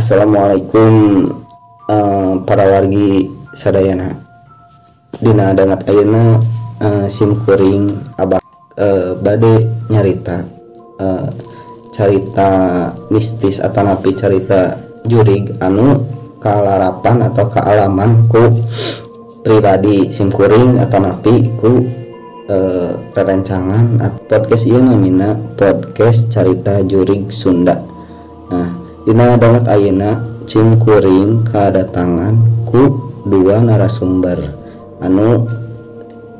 Assalamualaikum eh, para wargi sadayana. Dina dangat ayeuna eh, sim kuring abah eh, bade nyarita. Eh, carita mistis atau napi carita jurig anu kalarapan atau kealaman ku pribadi sim kuring atau napi ku at- podcast ieu namina podcast carita jurig Sunda. Nah Dina banget Ayeuna Cimkuring kedatangan ku dua narasumber. Anu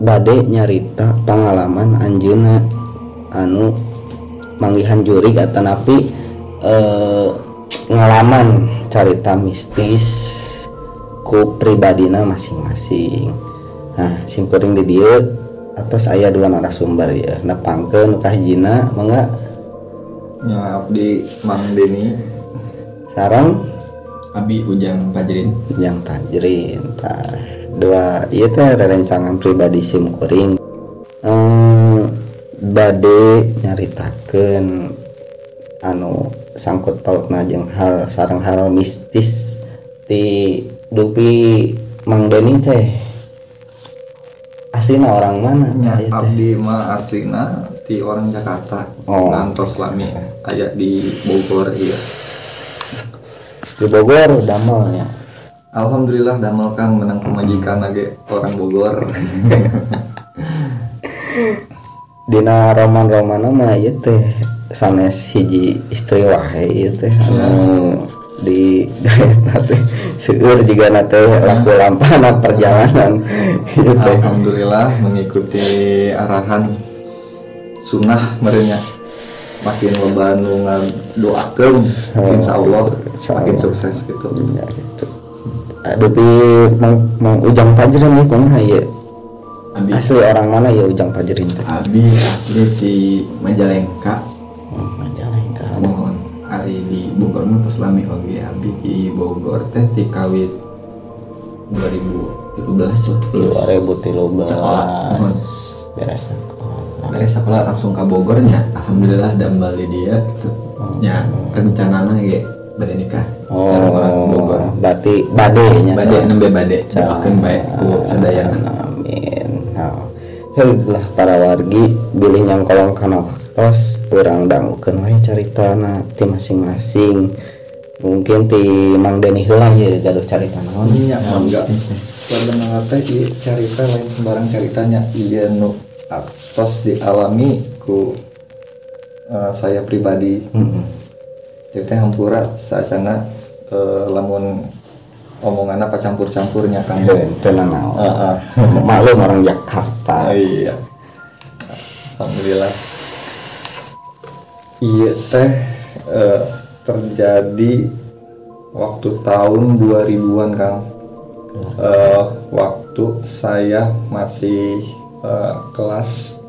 bade nyarita pengalaman anjeuna anu manggihan juri kata napi eh, pengalaman carita mistis ku pribadina masing-masing. Nah simkuring di dia atau saya dua narasumber ya nepangke nukah jina mangga? Ya abdi mang deni. Sarang. Abi Ujang Pajrin yang tajrin tah. Dua iya teh rerencangan pribadi sim kuring. Eh, bade nyaritakeun anu sangkut pautna jeung hal sareng hal mistis di dupi Mang Deni teh. Aslina orang mana Ya teh? Abdi mah aslina ti orang Jakarta. Oh. ngantos lami aya di Bogor iya di Bogor damelnya Alhamdulillah damel Kang. Menang pemajikan lagi orang Bogor. Dina roman-roman mah ieu teh sanes hiji istri wae ieu teh. Anu di gaeta teh seueur jiga teh laku lampana perjalanan. Alhamdulillah mengikuti arahan sunnah merenya. Makin loba nu ngadoakeun insya Allah makin sukses gitu. Ya gitu. Aduh pi mang, mang ujang pajrin nih kumaha ieu Abi. Asli orang mana ya ujang pajrin teh Abi asli di Majalengka. Oh majalengka. Mohon hari di Bogor mah terus lami oge Abi di Bogor teh ti kawit 2013 lah. lulus 2013 Sekolah. Mohon. beres sekolah. Dari sekolah langsung ke Bogornya. Alhamdulillah dambal di dia gitu. Ya rencananya ge bade nikah sareng orang Bogor Oh, berarti bade nya bade nembe bade doakeun bae ku sadayana Amin. Nah, lah para wargi bilih yang kolong kana waktos urang dangukeun wae caritana ti masing-masing. Mungkin ti Mang Deni heula ye gaduh carita naon. Iya, enggak. Sebenarnya teh carita lain sembarang caritanya iya nu atos dialami ku eh, saya pribadi. Heeh. Jadi teh hampura saacana eh, lamun omonganna pacampur-campurnya Kang. Tenang naon. Heeh. Maklum orang Jakarta. Ah, iya. Alhamdulillah. Iya teh eh, terjadi waktu tahun 2000-an Kang. Eh, waktu saya masih eh, kelas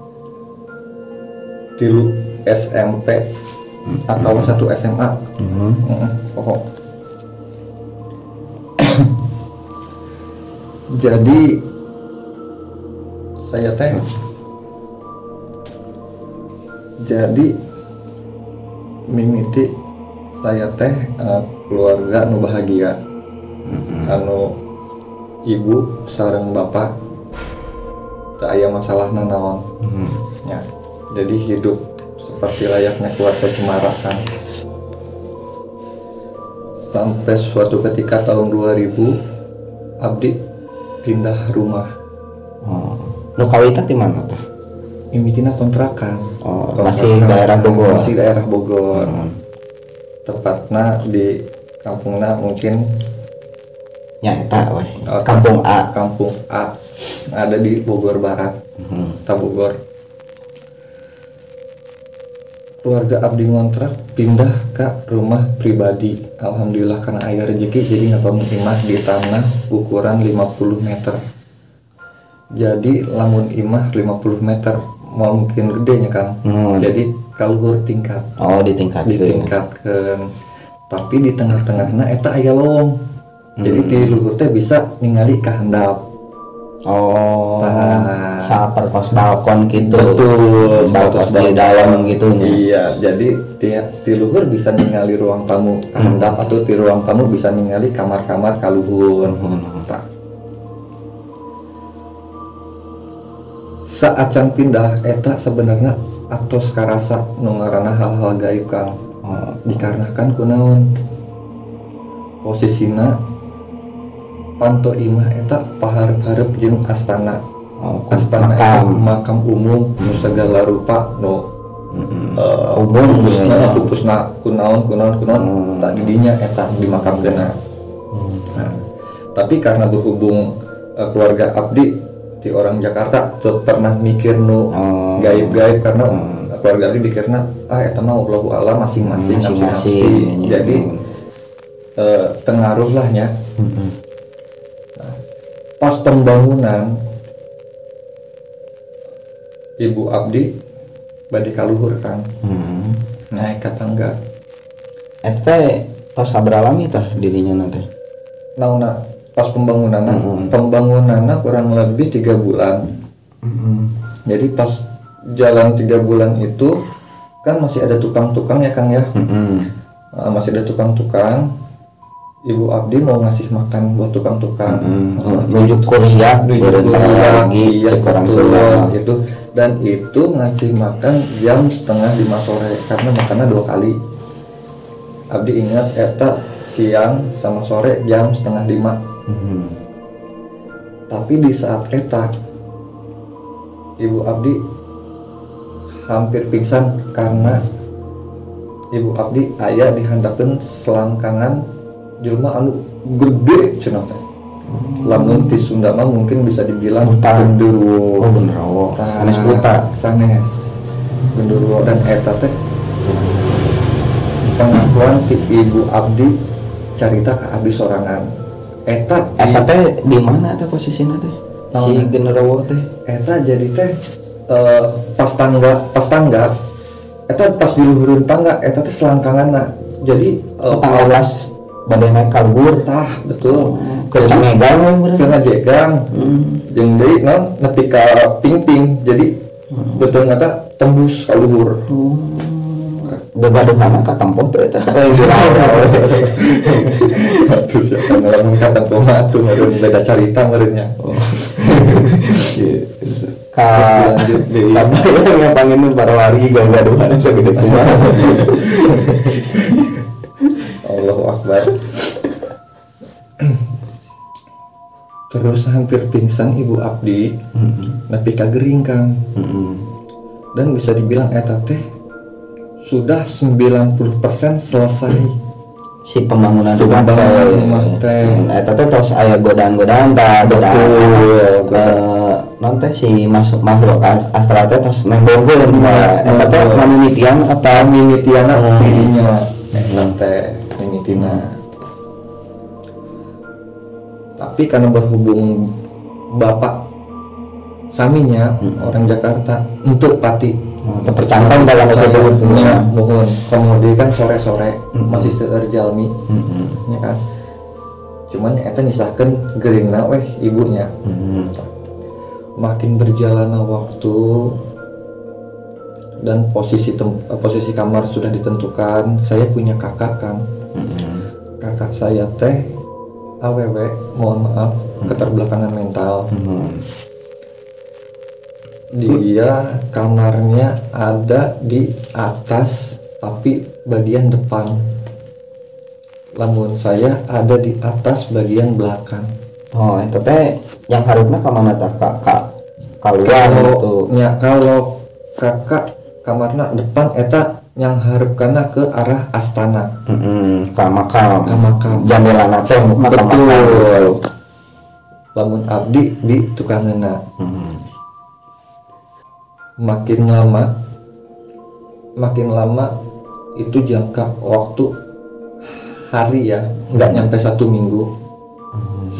tilu SMP atau satu SMA. Mhm. Mm, pokok. Jadi saya teh jadi mimiti saya teh eh, keluarga nu bahagia anu ibu sareng bapak tak aya masalah naon Mhm. ya jadi hidup seperti layaknya keluarga cemara kan sampai suatu ketika tahun 2000 Abdi pindah rumah Oh. Nu kawita di mana tuh? mimitina kontrakan Oh, Kontrakan. masih daerah Bogor. masih daerah Bogor Hmm. tepatnya di kampungna mungkin Ya eta we. eh, Kampung A. kampung A ada di Bogor Barat. Kota Bogor keluarga Abdi ngontrak pindah ke rumah pribadi. Alhamdulillah karena ayah rezeki jadi nggak bangun imah di tanah ukuran 50 meter. Jadi lamun imah 50 meter mau mungkin gedenya Kang. Hmm. jadi kaluhur tingkat. Oh, ditingkatkeun. ditingkatkan. Tapi di tengah-tengahnya eta aya lowong. Jadi di luhur teh bisa ningali ke handap Oh. Tah. Sa upper kos balkon gitu. Betul balkon di dalam gitu nya. Iya jadi di, di luhur bisa ningali ruang tamu handap atau di ruang tamu bisa ningali kamar-kamar kaluhur Tah. saat can pindah eta sebenarnya atau sekarasa nungarana hal-hal gaib kang. Oh, dikarenakan kunaon posisina panto imah eta paharep-harep jeung astana oh, astana makam. makam umum nu segala rupa nu Mm-mm. eh, Umum pupusna ya. pupusna kunaon kunaon kunaon Hmm. tak didinya eta di makam kena nah, tapi karena berhubung eh, keluarga Abdi di orang Jakarta teu pernah mikir nu Oh. gaib-gaib karena Hmm. keluarga Abdi dikirna ah eta mah Allahu a'lam masing-masing Masing-masing, masing-masing ya. jadi eh, tengaruh lahnya Mm-mm. Pas pembangunan Ibu Abdi badi kaluhur kan Hmm. naik ke tangga Eta tos sabralami tah dirinya nanti. nauna pas pembangunan Mm-mm. pembangunannya kurang lebih tiga bulan jadi pas jalan tiga bulan itu kan masih ada tukang-tukang ya Kang ya Mm-mm. Ah, masih ada tukang-tukang Ibu Abdi mau ngasih makan buat tukang-tukang. Ah, Rujuk kuliah, lagi iya, cek orang Sunda. mah. itu dan itu ngasih makan jam setengah lima sore karena makannya dua kali Abdi ingat eta siang sama sore jam setengah lima Mhm. tapi di saat eta Ibu Abdi hampir pingsan karena Ibu Abdi ayah dihandapkan selangkangan jelma anu gede cenah teh. Lamun di Sunda mah mungkin bisa dibilang Buta. genderuwo. Oh Sanes buta. Sanes. Genderuwo dan eta teh pengakuan ti Ibu Abdi carita ke Abdi sorangan. Eta Eta teh di mana teh posisinya teh? Si genderuwo teh. eta jadi teh eh, pas tangga pas tangga eta pas di luhureun tangga eta teh selangkangan jadi belas badai naik kalgur. tah betul Kecang egal we bener. kena jegang jeung deui non nepi ka ping-ping jadi betul ngata tembus ka luhur Begaduhan ka tempoh teh eta. Atuh siapa ngalamun ka tempo mah atuh meureun beda carita meureunnya Ka dilanjut deui. Tapi yang panggilin para wargi gaduhan segede kumaha. Allahu Akbar. Terus hampir pingsan ibu Abdi. Nepi ka gering kang Mm-mm. dan bisa dibilang eta teh sudah 90% selesai. Si pembangunan Si rumah pembangunan teh. rumah teh. Eta teh tos aya godaan-godaan tah godaan Betul, eh, non teh si masuk makhluk as- astral teh tos nembongkeun eta teh mamimitian apa? Mimitiana Hmm. dirinya eta mimitina tapi karena berhubung bapak saminya orang Jakarta untuk pati terpercantang dalam itu mohon kemudian kan sore-sore masih seueur jalmi. Ya kan? Cuman eta nyisahkeun geuringna weh ibunya. Makin berjalannya waktu dan posisi tem- posisi kamar sudah ditentukan saya punya kakak kan kakak saya teh aww mohon maaf keterbelakangan mental. Dia kamarnya ada di atas tapi bagian depan. Lamun saya ada di atas bagian belakang. Oh itu teh yang harusnya ke mana tah kak? Kak keluar kalau gitu ya kalau kakak kamarnya depan eta yang harap karena ke arah astana. Mm-mm, ka makam Ka makam. jandelana teh muka betul. lamun abdi di tukangena. Mm-mm. makin lama makin lama itu jangka waktu hari ya nggak nyampe satu minggu.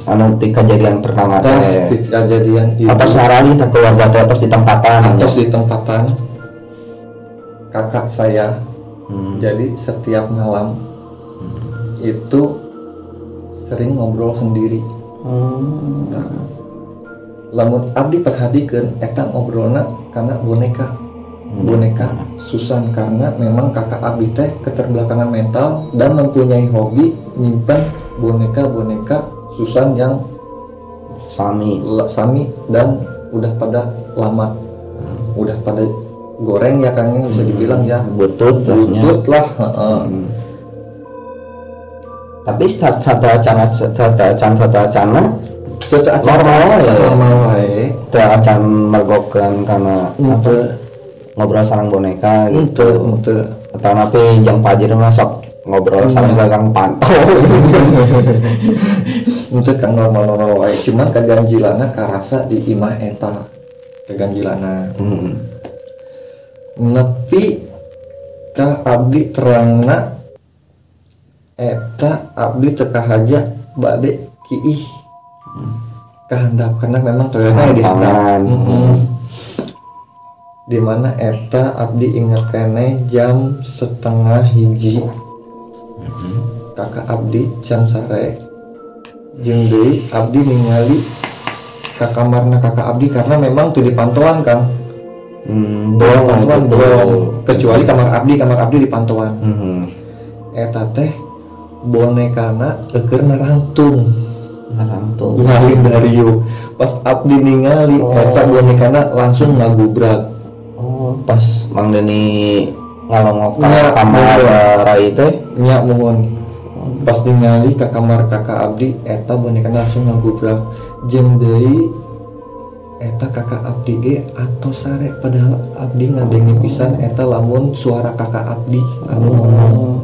Anu ti kejadian pertama teh. di kejadian itu. Atas ngarani teh keluarga teh atas di tempatan. Atas di tempatan kakak saya Hmm. jadi setiap malam itu sering ngobrol sendiri Hmm. lamun abdi perhatikan eta ngobrolna karena boneka boneka Susan karena memang kakak abdi teh keterbelakangan mental dan mempunyai hobi nyimpan boneka-boneka Susan yang Sami. sami dan udah pada lama udah pada goreng ya kang yang bisa dibilang ya Butut butut lah heeh. Tapi satu satu acan satu acan satu acana Satu acan Normal ya. normal wae teu acan mergokeun karena Ente, ngobrol sarang boneka gitu. ente. Atau napi jang pajir mah sok ngobrol sarang gagang pantau. Untuk kang normal-normal wae, cuman kaganjilana karasa di imah eta. Kaganjilana. Hmm. Nepi ka abdi terangna eta abdi teka haja bade kiih. Kehandap karena memang toyota di handap Pangan. Mm-mm. di mana eta abdi ingat kene jam setengah hiji. Kakak abdi can sare. Deui abdi ningali ka kamarna kakak abdi karena memang tuh dipantauan kan Hmm, belum pantauan belum kecuali kamar abdi kamar abdi dipantauan Hmm. eta teh bonekana eker narangtung Ngarang tuh. lain dari yuk pas abdi ningali eta bonekana langsung ngagubrak. Oh, pas Mang Deni ngalongok Nya, kamar rai teh. nya mohon. Pas ningali ke kamar kakak abdi eta bonekana langsung ngagubrak. Jeung deui eta kakak abdi ge atau sare padahal abdi ngadengi pisan eta lamun suara kakak abdi anu ngomong.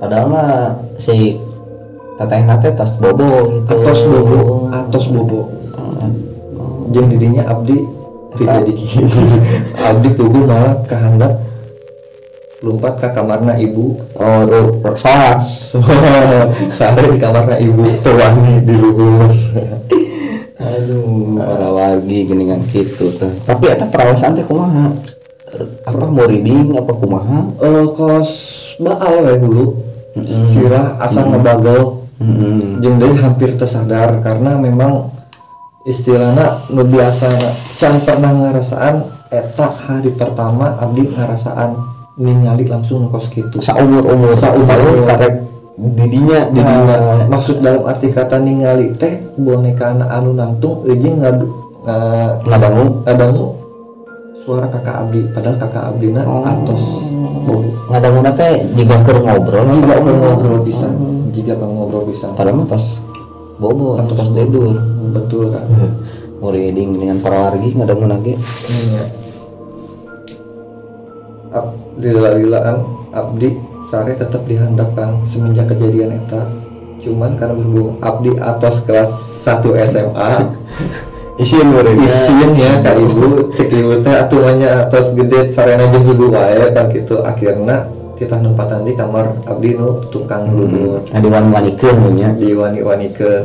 Padahal mah si teteh nate tas bobo gitu. atos bobo atos bobo. Jeung didinya abdi tidak dikira abdi pugu malah kehendak lompat ke kamarna ibu. Oh, lu sholat. sare di kamarna ibu tuani di luhur Aduh, para wargi geningan gitu tuh. Tapi eta perawasan teh kumaha? Apa mau reading apa kumaha? eh kos baal we hulu sirah asa ngebagel Hmm. jeung deui hampir tersadar karena memang istilahna nu biasa can pernah ngerasaan eta hari pertama abdi ngerasaan ningali langsung ngekos gitu Saumur umur Saumur. karek didinya Didinya. Maksud dalam arti kata ningali teh boneka anu nangtung eueuh ngadu nga- ngadangu ngadangu suara kakak abdi padahal kakak abdi na atos. Bobo ngadangu teh jika keur ngobrol jika keur ngobrol bisa jika keur ngobrol bisa. Padahal mah tos bobo tos tidur. Betul kan mau reading dengan para wargi ngadangu lagi. Iya. Ab, lila-lilaan abdi sare tetap dihandapkan semenjak kejadian eta cuman karena berhubung abdi atas kelas 1 SMA isi murid. Isin ya kak ibu cek ibu teh aturannya atas gede sarena jeung ibu wae kan gitu. Akhirnya kita nempatan di kamar abdi nu tukang luhur ada wan wanikeun nya diwani-wanikeun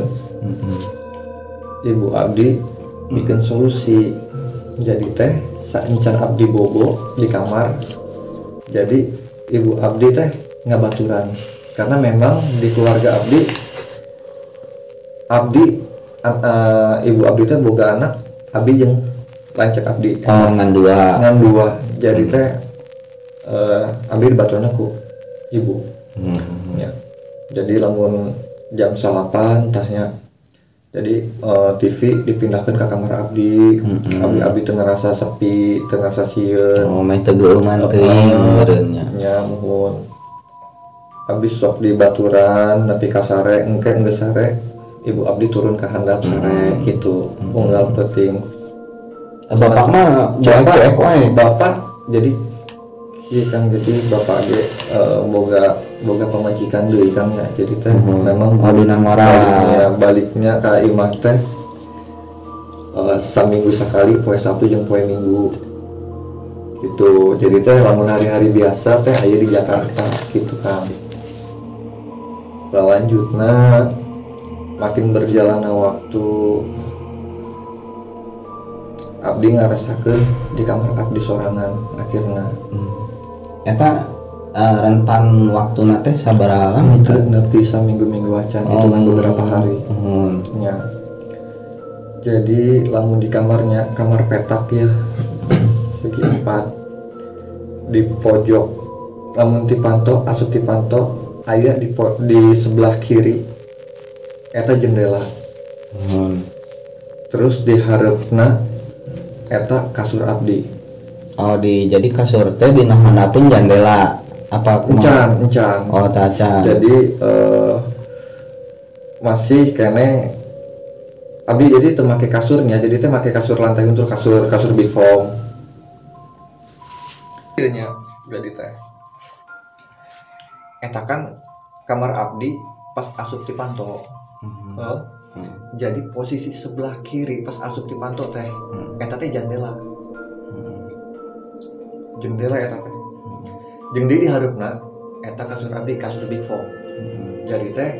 ibu abdi bikin solusi. Jadi teh saencan abdi bobo di kamar. Jadi ibu abdi teh ngabaturan karena memang di keluarga abdi abdi an- eh, ibu abdi teh boga anak abdi jeung lancek abdi. Oh ngan dua. Ngan dua. Jadi teh eh, abdi dibaturan ku ibu. Hmm. ya. Jadi lamun jam salapan tahnya jadi eh, TV dipindahkan ke kamar abdi. Abdi abdi tengah rasa sepi tengah rasa sieun oh main tegeuman teuing meureunnya nya mohon. Abdi sok di baturan tapi kasare engke engke sare. Ibu abdi turun ke handap sare gitu. Unggal penting bapak mah wae. bapak jadi iya kang jadi bapak ge eh, boga boga pemajikan deui kang ya. Jadi teh memang oh dina ngora baliknya ka imah teh eh, saminggu sekali poe sabtu jeung poe minggu gitu. Jadi teh lamun hari-hari biasa teh aya di Jakarta gitu kan selanjutnya makin berjalannya waktu abdi ngarasakeun di kamar abdi sorangan akhirnya. Eta eh, rentan waktu nate sabaraha lama itu nepi saminggu-minggu acan itu kan beberapa hari. Hmm. ya. Jadi lamun di kamarnya kamar petak ya segi empat. Di pojok lamun dipanto asup dipanto ayah di po- di sebelah kiri eta jendela. Hmm. terus di harapna eta kasur abdi. Oh di jadi kasur teh di handapin jendela. Apa encan encan. Oh taca. jadi eh, masih kene abdi jadi temake kasurnya jadi teh make kasur lantai untuk kasur kasur big foam nya jadi teh eta kan kamar abdi pas asup di panto Eh, Hmm. jadi posisi sebelah kiri pas asup di panto teh eta teh jendela. Jendela eta teh. Jeung di eta kasur abdi kasur big foam jadi teh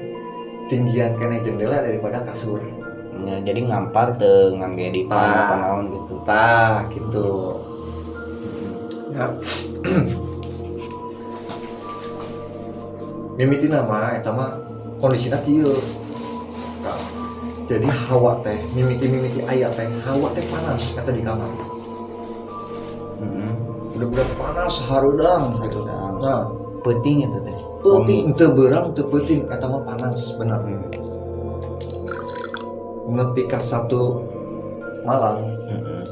tinggian kena jendela daripada kasur. Ya, jadi ngampar teu ngangge di Tah. apa naon gitu. tah gitu ya mimiti nama eta mah kondisinya kieu Tah. jadi hawa teh mimiti mimiti ayat teh hawa teh panas kata di kamar Heeh. bener-bener panas harudang gitu nah Penting itu teh. penting teu beurang teu penting eta mah panas nepi ka satu malam Heeh.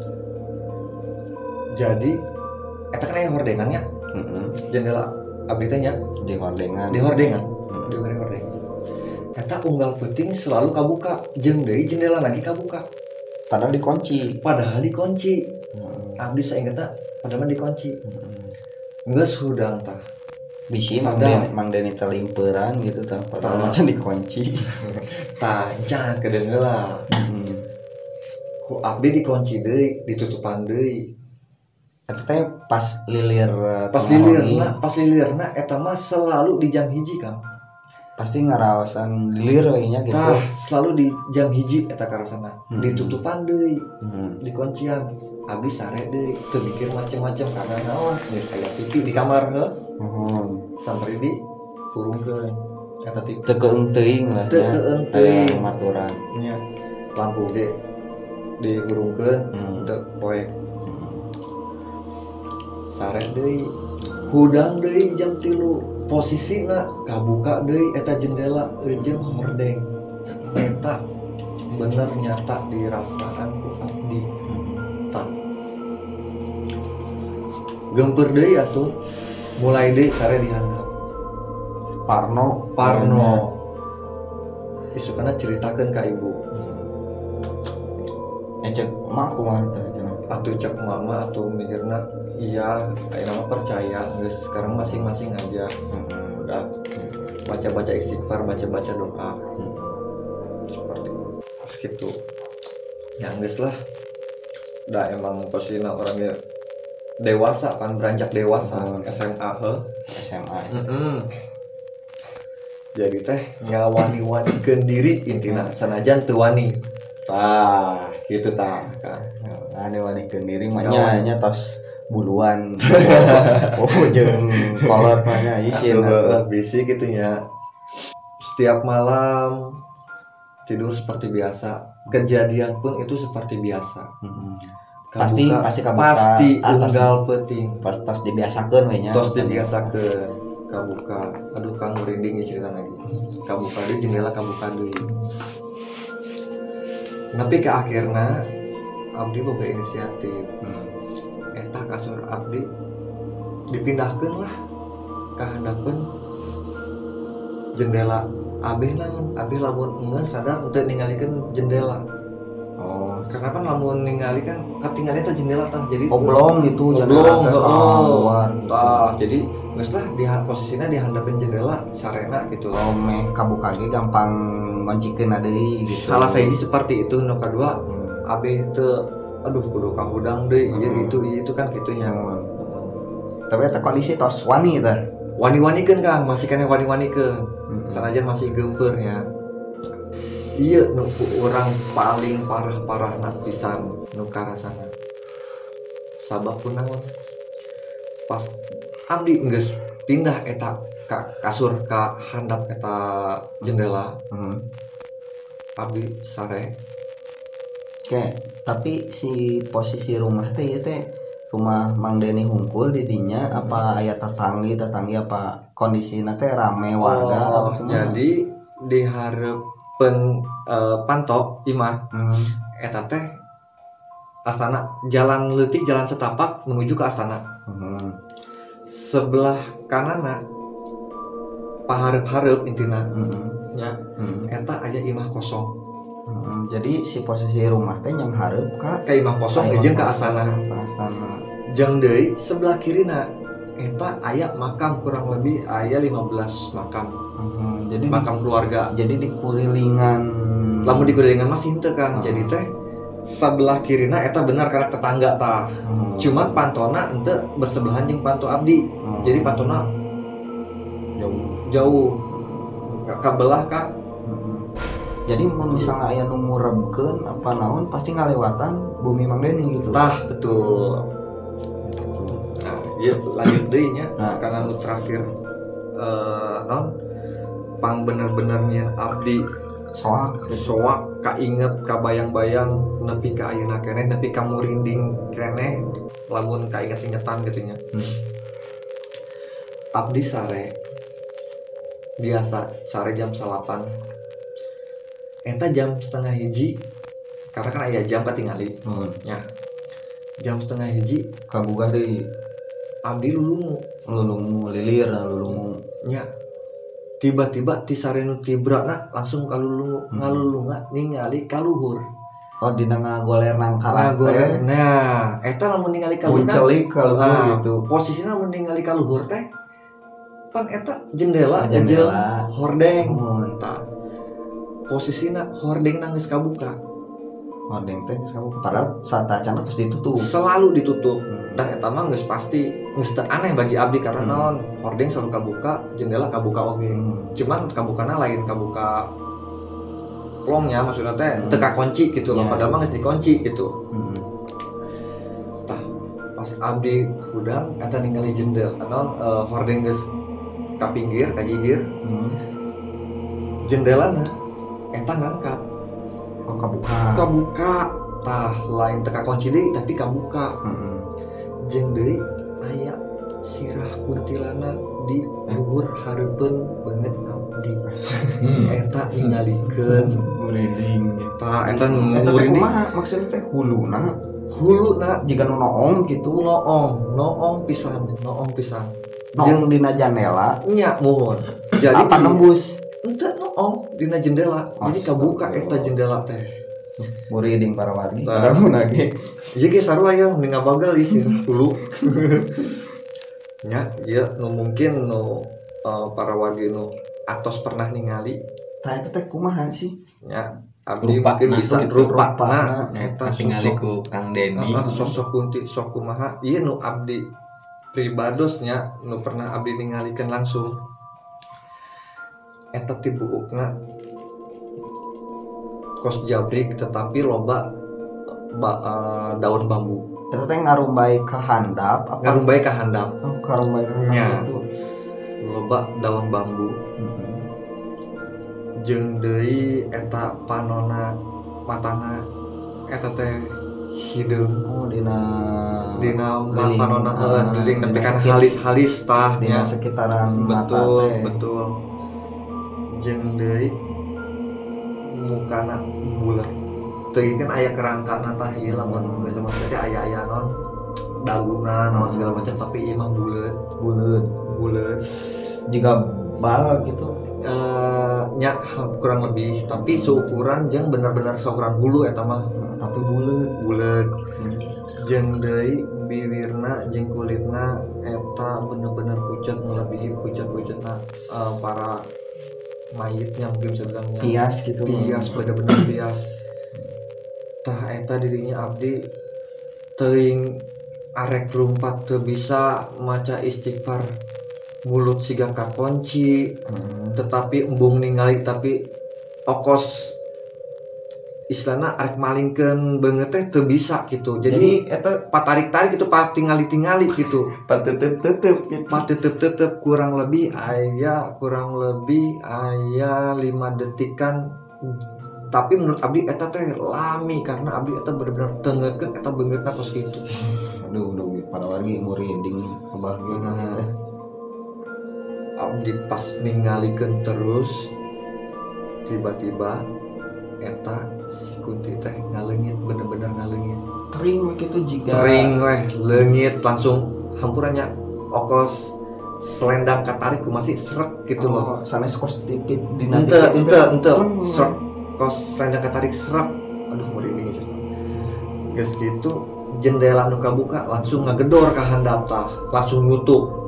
jadi eta kan aya hordengannya Heeh. jendela abdi teh nya Di hordengan. di hordengan di hordeng eta unggal penting selalu kabuka jeung deui jendela lagi kabuka Padahal dikunci. padahal dikunci Heeh. abdi saingetna padahal dikunci Heeh. geus hudang tah Bisi mang. Den- mang Deni telimperan gitu tah padahal macam dikunci. tah jangan kedengeula Heeh. ku abdi dikunci deui ditutupan deui Eta teh pas lilir eh, pas wengi, lilirna pas lilirna eta mah selalu di jam hiji kan pasti ngarawasan lilir we nya gitu. tah selalu di jam hiji eta karasana Hmm. ditutupan deui Heeh. di kuncian abdi sare deui teu mikir macem-macem karena naon geus aya TV di kamar heuh Heeh. sampai di kurungkeun kata TV Teu keung teuing lah Teu nya. keung teuing. Maturan. nya lampu ge digurungkeun Hmm. teu poek sare deui hudang deui jam tilu posisina kabuka deui eta jendela jeung hordeng eta bener nyata dirasaan ku abdi. Tak gemper deui atuh mulai deui sare dihandap Parno. Parno. Isukana ceritakan ke ibu. Ecek mah kumaha atau cek mama atau mikirna iya kayak nama percaya. Guys sekarang masing-masing aja. Heeh. udah. Baca-baca istighfar baca-baca doa. Seperti itu. Terus gitu. Ya guys lah udah emang posisinya orangnya dewasa kan beranjak dewasa. Hmm. SMA he. SMA. Mm-mm. jadi teh ngawani-wanikan diri intina sanajan teu wani. Tah gitu tah kan Ane wanikeun diri mah Ngawan. nya nya tos buluan. oh jeung kolot mah nya isin. Aduh, bisi gitu ya. Setiap malam tidur seperti biasa. Kejadian pun itu seperti biasa. Heeh. Kabuka- Pasti pasti kabuka. pasti atas. unggal peting. Pas tos dibiasakeun we nya. tos dibiasakeun. Kabuka. Aduh kang merinding ya cerita lagi. Kabuka deui jendela kabuka deui. Tapi ke akhirnya abdi boga inisiatif eta kasur abdi dipindahkan lah ke hadapan jendela abeh naon abeh lamun enggak sadar untuk ningalikeun jendela Oh. karena kan lamun ningali kan ketinggalan itu jendela tah jadi Oblong gitu oblong teh, heeh. ah, luar gitu. tah jadi geus lah di posisinya di handapin jendela sarena gitu Oh, meh kabuka ge gampang ngoncikeun deui gitu. salah saya seperti itu nu kedua Hmm. abeh itu aduh kudu kahudang deh iya Hmm. itu iya itu kan gitunya Hmm. Tapi eta kondisi tos wani teh. wani-wani kan kang masih kena wani-wani kan Hmm. sanajan masih gempernya iya nu ku orang paling parah-parah nak pisan nu karasana sabab pun naon pas abdi geus pindah eta ka kasur ka handap eta jendela Hmm. abdi sare kayak tapi si posisi rumah teh ieu teh rumah Mang Deni hungkul di dinya apa aya tetanggi tetanggi apa kondisinya teh rame warga Oh, jadi diharapkan eh, panto imah Hmm. eta teh astana jalan leutik jalan setapak menuju ke astana Hmm. sebelah kanana paharep-harep intina Hmm. nya Hmm. eta aya imah kosong Hmm. jadi si posisi rumah teh yang hareup ka ka imah kosong Aya jeung ke ka astana jeung deui sebelah kirina eta aya makam kurang lebih aya 15 makam Hmm. jadi di- makam keluarga jadi di kurilingan lamun dikuringan masih henteu Kang Hmm. jadi teh sebelah kirina eta benar karena tetangga tah Hmm. cuman pantona ente bersebelahan jeung panto abdi Hmm. jadi pantona jauh jauh Ka- kabelah kak. Jadi mun misalnya aya nu ngurebkeun apa naon pasti ngalewatan bumi Mang Deni gitu. Tah betul. Nah iya lanjut deui nya Nah. karena nu terakhir eh non pang bener-bener nyen abdi. Soak. Soak kainget kabayang-bayang nepi ka ayeuna keneh nepi ka murinding keneh. Lamun kainget-ingetan gitu nya Hmm. abdi sare biasa sare jam salapan eta jam setengah hiji karena kan aya jam ketinggali Hmm. ya. Jam setengah hiji kagugah deui. Abdi lulungu. Lulungu lilir lulungu. Nya tiba-tiba ti sare nu tibrana langsung kalulungu Hmm. ngalulunga ningali kaluhur. Oh dina ngagoler nang nah, kalah goreng. nah eta lamun ningali kaluhur muncelik kalau nah, gitu. posisinya lamun ningali kaluhur teh pan eta jendela jendela. jeung hordeng. Hmm. Posisinya hordeng nangis kabuka Hordeng teh sabu padahal saat acana terus ditutup selalu ditutup Hmm. dan eta mah pasti geus teu aneh bagi abdi karena Hmm. naon hordeng selalu kabuka jendela kabuka oge Hmm. cuman kabukana lain kabuka plongnya maksudnya teh Hmm. teka kunci gitu loh Ya. padahal mah geus dikunci gitu Hmm. tah pas abdi hudang eta ningali jendela naon eh, hordeng geus ka pinggir ka gigir Hmm. jendelana eta ngangkat. Oh kabuka kabuka tah lain teka kunci deui tapi kabuka Hmm. jeung deui aya sirah kuntilanak di luhur hareupeun banget abdi. Eta ningalikeun merinding. Eta eta maksudnya teh huluna? Hulu na jika nu noong gitu. Noong. Noong pisan. Noong pisan. Noong. Dina jendela nya mohon. Jadi apa nembus? Ente noong dina jendela. Jadi kabuka eta jendela teh. Muriding para wargi. Nah. lagi. Iya ge sarua ya mending ngabagal isi dulu. nya ya nu mungkin nu uh, para wargi nu atos pernah ningali. Tah eta teh kumaha sih? Nya abdi Rupa mungkin na, bisa rupa. rupa. Na. na eta sosok ku Kang Denny. Ah, ah, sosok kunti sok kumaha. Ieu nu abdi pribadosnya nu pernah abdi ningalikeun langsung eta ti buukna. Kos jabrik tetapi loba ba- eh, daun bambu. Eta teh ngarumbai ka handap apa? Ngarumbai ka handap. Oh ngarumbai ka handap itu. Loba daun bambu. Hmm. jeung deui eta panona matana eta teh hideung oh dina dina panona nepi kan sekit- halis-halis tah dina sekitaran mata betul teh. betul jeung deui mukana bulat. Teu kan aya kerangkana tah ieu lamun baca mah teh aya aya non daguna non segala macam tapi ieu mah bulat. Buleut bulat. Jika bal gitu. Eh nya ha- kurang lebih. Tapi seukuran jeung benar-benar seukuran hulu eta mah. Tapi buleut bulat. Jeung deui bibirna jeung kulitna eta bener-bener pucat melebihi pucat-pucatna eh, para mayitnya mungkin bisa bilangnya pias gitu pias bener-bener pias. Tah eta dirinya abdi teuing arek lumpat teu bisa maca istighfar mulut siga kakunci Hmm. tetapi embung ningali tapi okos istilahnya arek malingkeun banget teh teu bisa gitu. Jadi jadi eta patarik tarik gitu pat tingali tingali gitu. Patetep tetep gitu. Pas tetep tetep kurang lebih ayah kurang lebih ayah lima detikan. Tapi menurut abdi eta teh lami karena abdi eta bener-bener tengetkeun eta beungeutna kos kitu aduh aduh para wargi merinding kebahagiaan teh abdi pas ningalikeun terus tiba-tiba eta si kunti teh ngaleungit bener-bener ngaleungit kering we kitu jika Tering weh, leungit langsung hampurannya okos selendang katarik ku masih serak gitu loh. oh, sanes kos tipit di Ente, ente, ente, Hmm. serak kos selendang katarik serak. Aduh, mau ini Geus gitu jendela nu kabuka langsung ngagedor ka handap tah, langsung nutup.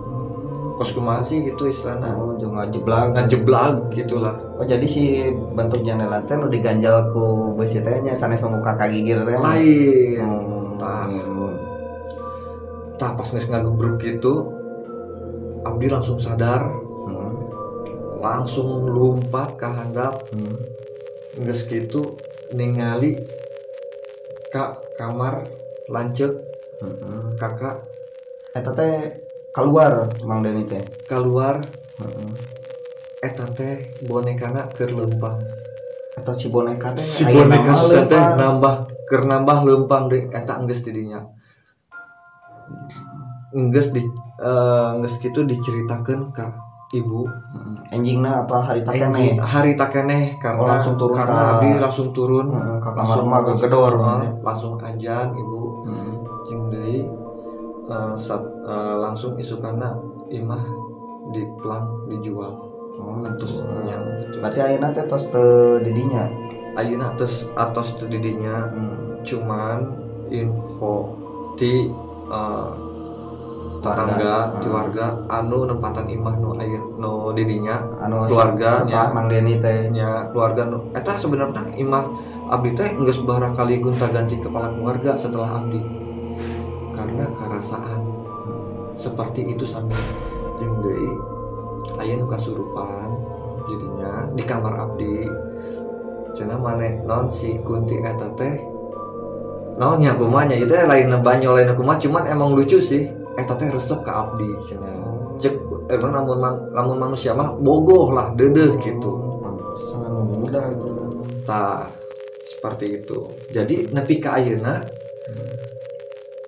Kos kumaha sih gitu istilahnya oh ngajeblag ngejeblag gitulah. oh jadi si bentuk jendela teh nu diganjal ku besi teh nya sanes nu muka kagigir teh Lain. Hmm. Tah. Tah pas geus ngagebruk gitu Abdi langsung sadar Hmm. langsung lompat ke handap Hmm. nggak gitu ningali kak kamar lancet Hmm. kakak eta teh keluar Mang Deni teh. Keluar. Heeh. eta teh bonekana keur lempang. Atau si boneka teh si boneka susah teh nambah keur nambah lempang deh eta enggeus didinya enggeus di eh, enggeus gitu diceritakan ke ibu. Enjingna apa hari takene hari takeneh karena Oh, langsung turun karena ka- abdi langsung turun. Ka kamar mah gegedor eh, langsung ajan ibu. Jeung deui eh, sat- eh, langsung isukana imah di plang dijual Oh, atus gitu. nya berarti ayeuna teh tos teu didinya ayeuna atus atos tu didinya Hmm. cuman info di eh, Warga. tetangga di Hmm. warga anu nempatan imah nu ayeuna nu didinya anu Keluarga, setelah. Mang Deni teh nya keluarga nu eta sebenarnya imah abdi teh geus barangkali gonta ganti kepala keluarga setelah abdi karena kerasaan. Seperti itu sampai jeung deui aya nu kasurupan jadinya di kamar abdi. Cenah maneh non si kunti eta teh naon nya kumaha nya? Itu lain banyol lain kumaha cuman emang lucu sih. Eta teh resep ka abdi cenah cek emang lamun man- lamun manusia mah bogoh lah dedeh gitu. Sangat muda gitu. tak seperti itu. Jadi nepi ka ayeuna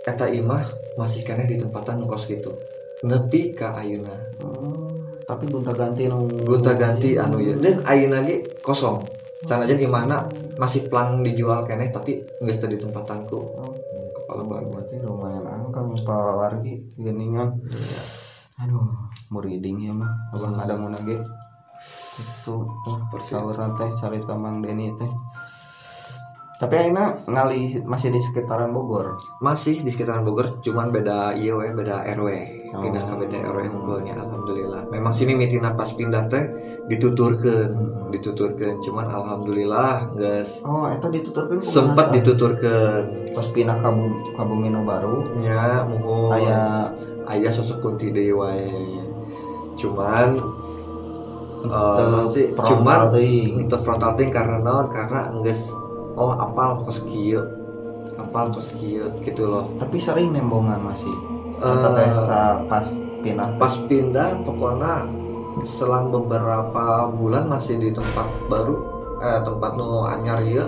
eta imah masih kena di tempatan kos gitu. Nepi ka ayeuna Hmm, tapi gonta ganti nu gonta ganti anu ya. Dan ayeuna ge kosong. Sanajan imahna masih plang dijual keneh tapi teu di tempatanku. Oh, kepala baru berarti lumayan angkang para wargi geningan. Aduh muriding ya mah. Abang ada mau nage itu persauran teh carita Mang Deni teh tapi akhirnya ngalih masih di sekitaran Bogor? Masih di sekitaran Bogor cuman beda iya we beda RW Oh. pindah ke beda RW unggulnya alhamdulillah. Memang sini mitina pas pindah teh dituturkeun dituturkeun. Cuman alhamdulillah guys oh itu dituturkan sempat dituturkeun. Pas pindah ke Bu- ke Bumi Nu baru. Nya muhun aya. Aya sosok kunti deui wae. Cuman frontal cuman itu frontal thing karena naon? Karena geus oh apal kos kieu apal kos kieu gitu loh. Tapi sering nembongan masih. Sa- pas pindah? pas pindah pokoknya selang beberapa bulan masih di tempat baru eh tempat nu anyar ya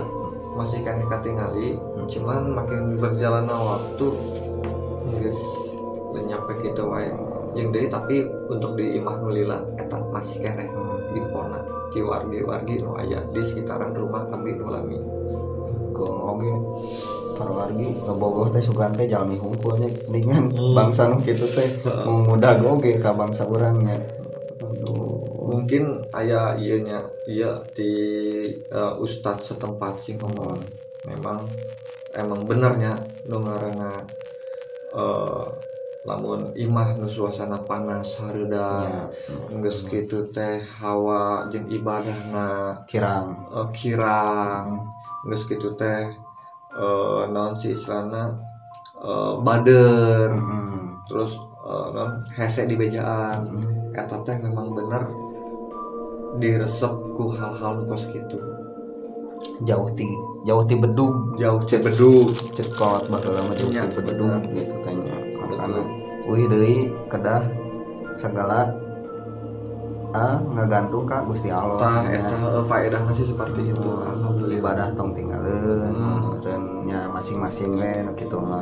masih kan katingali. Cuman makin berjalannya waktu guys lenyap gitu wae. Jeung deui tapi untuk di imah nu lila eta masih keneh infona ki wargi-wargi nu aya di sekitaran rumah kami nu lami Gong oge para wargi ngebogoh teh sugan teh jalmi hungkulnya dengan Hmm. bangsa nu kitu teh. Mudah oge ka bangsa urang nya. Mungkin aya iya nya iya di eh, ustadz setempat sih ngomong. Memang emang benernya nu ngaranna eh, lamun imah nu suasana panas hareudang nya geus kitu teh hawa jeung ibadahna kirang. eh, kirang. Geus kitu teh eh, naon si istilahna eh, bader. Hmm. terus eh, naon hese di bejaan. Kata teh memang bener diresep ku hal-hal nu kos gitu jauh ti jauh ti bedug jauh cek bedug cekot bakal lama jauh ti bedug gitu tanya Betul. makana uih deui kedah segala ah ngagantung ka Gusti Allah. Tah eta eh, faedahna sih seperti itu alhamdulillah. ibadah tong tinggalin ya masing-masing we nu kitu mah.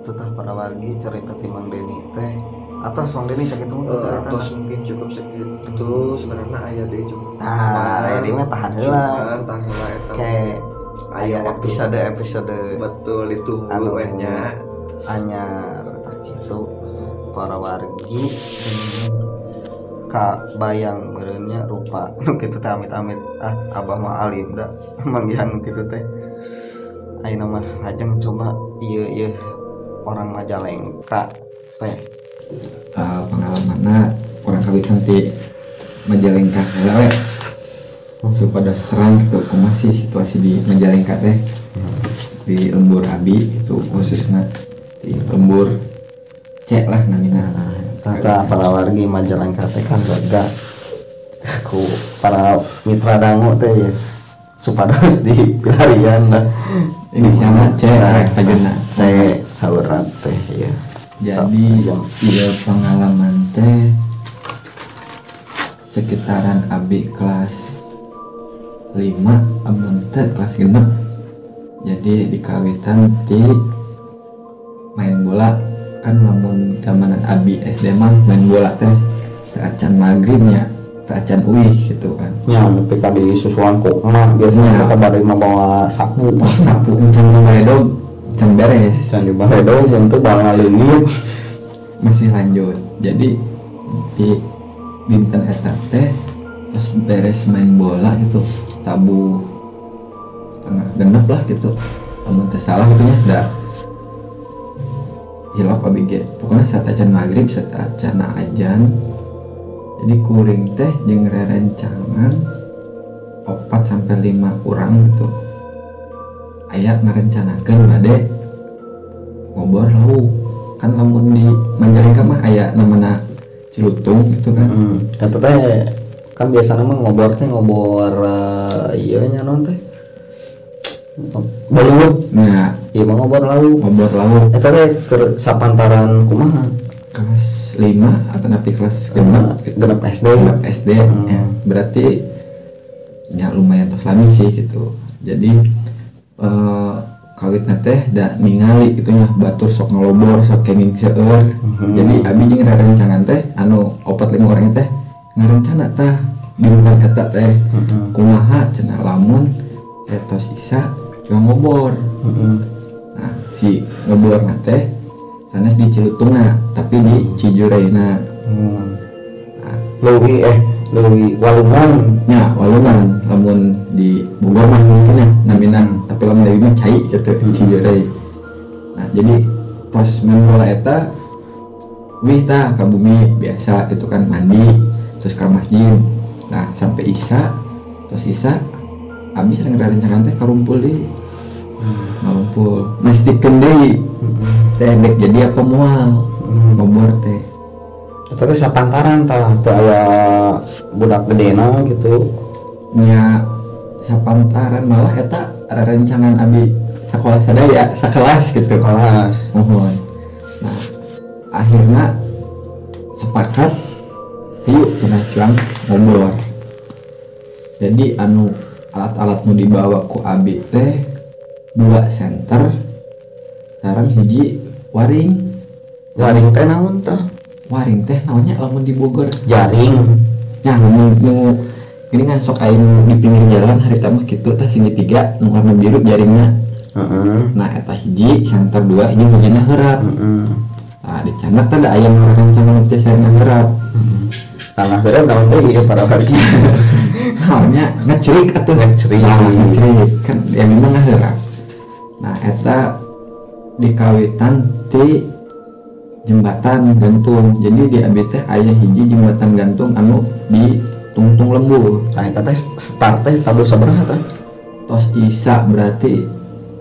Itu tah para wargi cerita timang Deni teh. Atau song Deni sakit mah Eh, tos mungkin cukup segitu sebenarnya aya deh cukup. Tah ini mah tahan heula. Cuman tahan heula eta. Kayak aya aya episode episode betul itu Anu. wehnya anyar gitu para wargi kak bayang merenya rupa. Nu gitu teh amit amit ah abah mah alim dah. Manggihan gitu teh. Ayo nama rajang coba iya iya orang majalengka. Teh. Uh, pengalamannya orang kawit nanti Majalengka heula we. Supaya serang gitu masih situasi di Majalengka teh. Di lembur abi itu khususnya di lembur cek lah namina Taka para wargi majalengka teh kan gaga ku para mitra dangu teh ya supados di pelarian dah inisialnya cek Nah, pajena cek saurat teh ya. Jadi iya pengalaman teh sekitaran abi kelas 5 abang teh kelas genep. Jadi di kawitan ti main bola kan lamun zamanan abi SD mah main bola teh teu acan maghribnya teu acan uih gitu kan. Nya nepi ka di susuan kok mah biasanya Nya. mereka bade membawa sapu. Sapu encan baredog encan beres. Can di baredo jeung teu bal ngaleungit masih lanjut. Jadi di dinten eta teh pas beres main bola gitu tabu tengah genep lah gitu. Namun teh salah gitu ya dah hilap abg pokoknya saat acan maghrib saat acan ajan. Jadi kuring teh jeung rerencangan opat sampai lima kurang gitu. Ayah ngarencanakan bade. Ngobor lauk kan lamun di Manjalengka mah aya namanya Cilutung gitu kan. Hmm. teh kan biasanya mah ngobor teh ngobor uh, iya nya non teh Bollywood nah. Iya mah ngobor lauk. Ngobor lauk. Eta teh keur sapantaran kumaha? Kelas 5 atau napi kelas 5 gitu. genep SD Genep SD ya. berarti ya lumayan tos lami sih gitu. Jadi eh kawitna teh da ningali gitu nya. Batur sok ngelobor sok kenging seueur. Jadi abi jeung rerencangan teh anu opat lima orang teh ngarencana tah. Dinten eta teh. Kumaha cenah lamun etos isa yang ngobor Heeh. nah si ngebor teh sanes di Cilutungna tapi di Cijureina. Hmm. nah, eh leuwi walungan. Nya walungan lamun di Bogor mah mungkin ya namina tapi lamun Dewi mah cai gitu Cijurei nah jadi pas main bola eta wih tah ka bumi biasa gitu kan mandi terus ke masjid. Nah sampai Isa terus Isa abis ada ngerencangan teh karumpul di ngarumpul mastikeun deui teh dek jadi apa mual? Ngobor teh. Teh sapantaran tah. Teu aya budak gedena gitu. Nya sapantaran malah eta rencangan abi sekolah sadaya sekelas gitu. Kelas mohon. Nah akhirnya sepakat yuk cenah cuang ngobor. Jadi anu alat-alat nu dibawa ku abi teh dua senter sekarang hiji waring. Waring teh naon tah? Waring teh namanya lamun di Bogor. Jaring. Ya nu nu gini kan sok aing di pinggir jalan hari tamu gitu tah sini tiga nu warna biru jaringnya. Nah eta hiji center dua hiji hijina herap heeh. Nah di canak teh ada ayam rencangan teh saya herap tanah geura naon deui ya para wargi. Namanya ngecerik atuh. Ngecerik. nah, ngecerik kan ya memang herap nah eta dikawitan ti jembatan gantung. Jadi di abi teh aya hiji jembatan gantung anu di tungtung lembur nah eta teh start teh tabu sabaraha tah tos isa berarti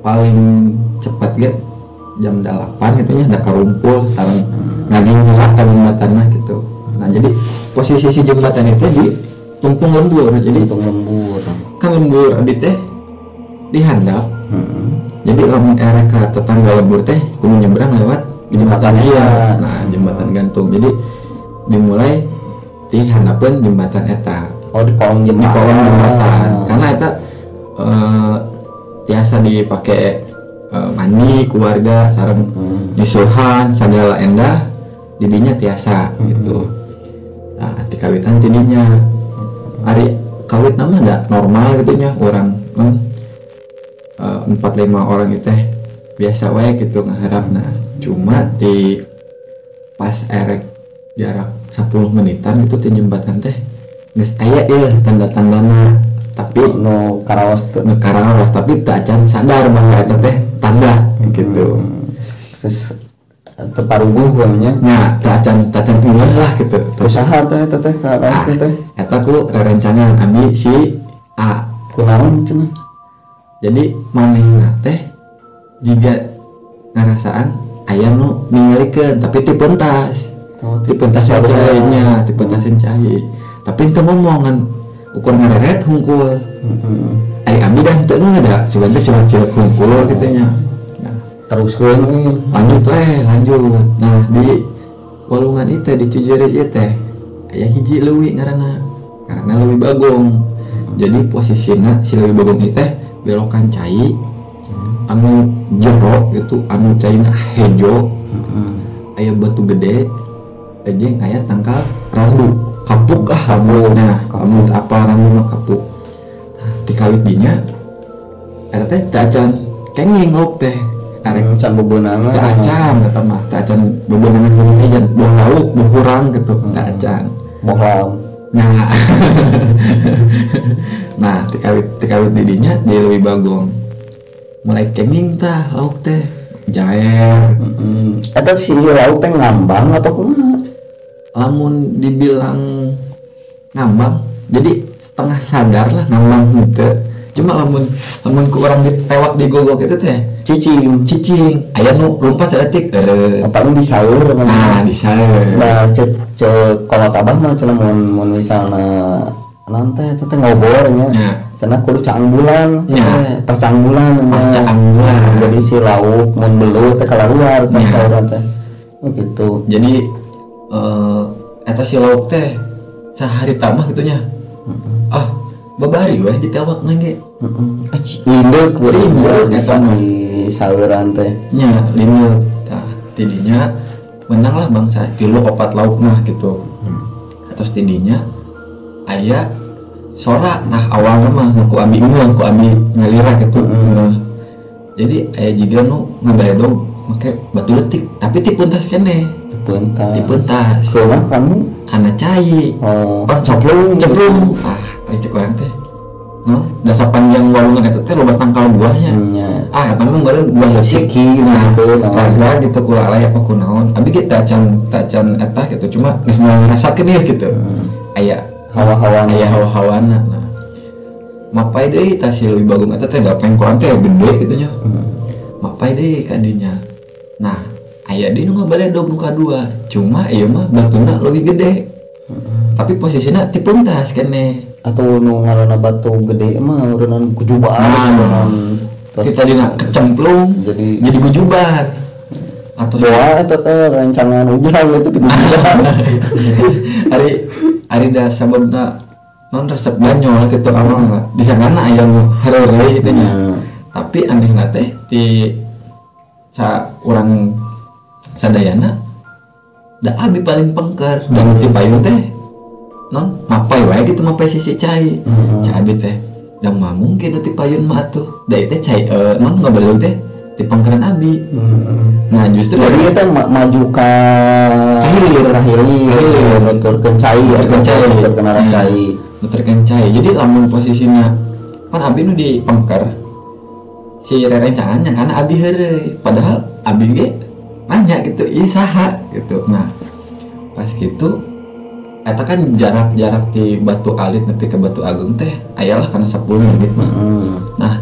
paling cepat ya jam 8 gitu ya ada karumpul sekarang ngaging hilang ke jembatannya gitu. Nah jadi posisi si jembatan itu di tungtung lembur. Jadi untuk lembur. kan lembur abdi teh dihandap heeh jadi lamun era ke tetangga lembur teh kudu nyebrang lewat jembatan iya nah jembatan gantung. Jadi dimulai di handapun jembatan eta. Oh di kolong di jembatan. kolong jembatan. Karena eta eh, biasa dipakai eh, mandi keluarga sarang nyusuhan segala endah didinya tiasa gitu. Nah kawitan tidinya. Hari kawit nama ada normal gitu nya orang non eh, empat lima orang itu teh biasa wae gitu ngaharap nah cuma di pas erek jarak 10 menitan itu di jembatan teh geus aya ya tanda-tandana. Tapi no karaos tuh ngekarawas tapi tak acan sadar bahwa itu teh tanda gitu. Ses- namanya nah tak acan tak acan ngeh lah gitu. Usaha teh teh karaos ah, teh eta ku rerencangan abi si A. Kunaon cenah jadi manehna teh jika ngarasaan aya nu ningalikeun tapi ti pentas. Oh, ti pentas cahayanya ti pentasin cahaya. Tapi itu ngomongan ukur ngareret hungkul. Mm-mm. ari abi dan teu ada sebenarnya cuma cilek hungkul gitu nya. Nah, terus gue lanjut eh lanjut. Nah di walungan itu di Cijere ieu teh aya hiji leuwih ngaranna karena leuwih bagong. Jadi posisinya si leuwih bagong itu teh belokan cai anu jero gitu anu caina hejo aya batu gede aja aya tangkal randu kapuk ah kapuk. Nah kamu apa randu mah kapuk. Nah, di kawit dinya eta teh teu acan kenging lauk teh. Arek can bebenangan tak acan kata mah tak acan bebenangan gini aja buah lauk buah kurang gitu tak acan. Bohlam nah nah tikawit tikawit didinya dia lebih bagong. Mulai kenging tah lauk teh jaer. Mm-mm. eta si lauk teh ngambang apa kumaha? Lamun dibilang ngambang jadi setengah sadar lah ngambang gitu cuma lamun lamun ku orang ditewak di gogok itu teh cicing. cicing. Aya nu lompat seetik ere apa ini disaur nah namanya bisa nah cek cek kalau tabah mah cenah mun mun misalna nanti itu teh ngobornya Ya. cenah kudu caang bulan Ya. pas caang bulan pas caang bulan jadi si lauk mun belut teh keluar teh Ya. teh. Oh, gitu. Jadi eh eta si lauk teh sehari tamah gitunya ah babari weh ditewak. Aci, Lindek Lindek, bisa di sauran teh. Nya lima nah tidinya menang lah bangsa tilu opat lauk mah gitu. Atas tidinya ayah sorak nah awalnya mah nu ku abi nguang ku abi ngalira gitu. Nah jadi ayah juga nu ngabaredog make batu letik tapi tipuntas kene. Pentas tipuntas Keumah kamu? Karena cai. Oh. Pan cemplung cemplung ah ari cek orang teh. No dasar panjang walungan itu teh loba tangkal buahnya? Nya ah eta mah meureun buah leutik siki nah gitu nah. raga gitu kula alay apa kunaon abi kita can tacan eta gitu cuma geus mulai ngerasakeun ya gitu. Aya hawa-hawa aya hawa-hawana nah. Mapai deui tah si leuwih bagung eta teh gapeng kurang teh gede gitu nya. Mapai deui ka dinya. Nah aya deui nu ngabaledog nu kadua cuma ieu mah batuna leuwih gede. Tapi posisinya ti puntas kene atau nu ngaranna batu gede mah urunan kujuban Nah. terus kita dina kecemplung jadi jadi atau boa eta teh rancangan ujang itu hari hari dah sababna non resep banyol gitu awal nggak di sana ayam harere gitu nya. Hmm. tapi aneh teh di sa orang sadayana da abi paling pengker. Dan di payung teh non mapai wae gitu mapai sisi cai Hmm. cai abi teh dan mah mungkin di payun mah tuh da teh cai eh non nggak boleh teh di pengkeran abi Hmm. nah justru jadi kita ma- maju ke Kahilir. kahilir Kahilir. nuturkeun cai ya Nuturkeun cai. nuturkeun arah Nah. cai muterkan cahaya jadi lamun posisinya kan abi nu di pengker si rerencangan yang karena abi here padahal abi ge nanya gitu iya saha gitu nah pas gitu eta kan jarak-jarak di batu alit nepi ke batu agung teh ayalah karena 10 menit mah hmm. nah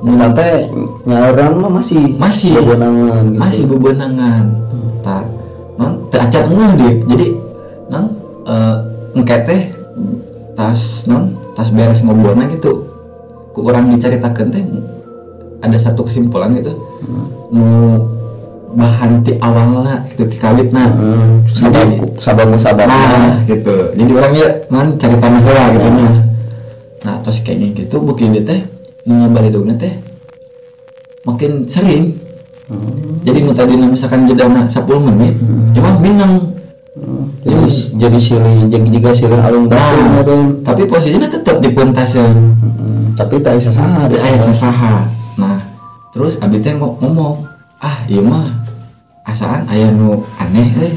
Kita teh nyauran mah masih Masih. bebenangan gitu. masih bebenangan tak non teu acan ngeuh deh jadi non eh engke teh tas non tas beres ngobrolna gitu ku orang dicaritakeun teh ada satu kesimpulan gitu nu bahan ti awalna gitu ti kawitna Hmm, sababu sababu sababu nah gitu. Jadi orangnya man cari tanah heula gitu nya nah. Terus kayaknya gitu bukit dia teh nu ngabaledogna teh makin sering. Jadi nu tadi misalkan jedana 10 menit cuma minang. Jadi jadi silih jadi juga silih alun nah, meureun. tapi posisinya tetap di puntaseun Hmm, tapi tak bisa saha ada ayah sasaha nah terus abi teh ngo- ngomong ah iya mah asaan? Ayah nu aneh eh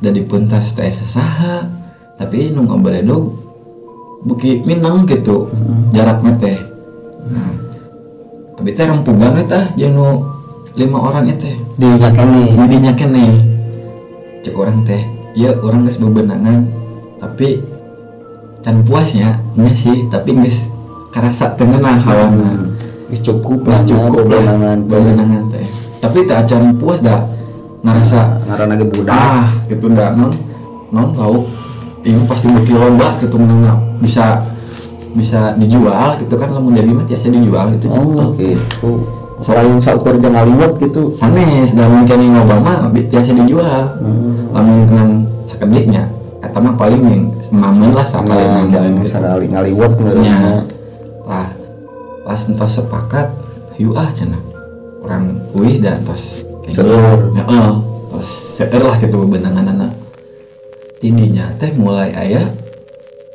dan dipuntas teh sasaha. Tapi nu ngabaledog buki minang gitu jaraknya teh. Nah abi teh rempugan eta jeung nu lima orang eta di kene jadinya kene cek orang teh ya orang geus bebenangan. Tapi can puasnya nya sih tapi geus karasa teu ngeunah hawana Wis cukup lah, cukup lah bebenangan bebenangan teh. Tapi tak acan puas dah ngerasa ngaranna ge budak. Ah gitu dah non. Non lauk. Ini pasti bukti lomba gitu menang bisa bisa dijual gitu kan lamun jadi mah tiasa dijual gitu. Oh gitu. Selain saukur jeung ngaliwat gitu. Sanes dan mungkin yang ngobrol mah bi- tiasa dijual. Hmm. lamun nang sakediknya kata mah paling yang mamen lah sakali Nah, jangan gitu. sekali ngaliwat nya. menurutnya lah pas entos sepakat yuk ah cenah. Orang wih dan tos Seueur. ya eh tos seueur lah gitu benangan anak. Tidinya teh mulai ayah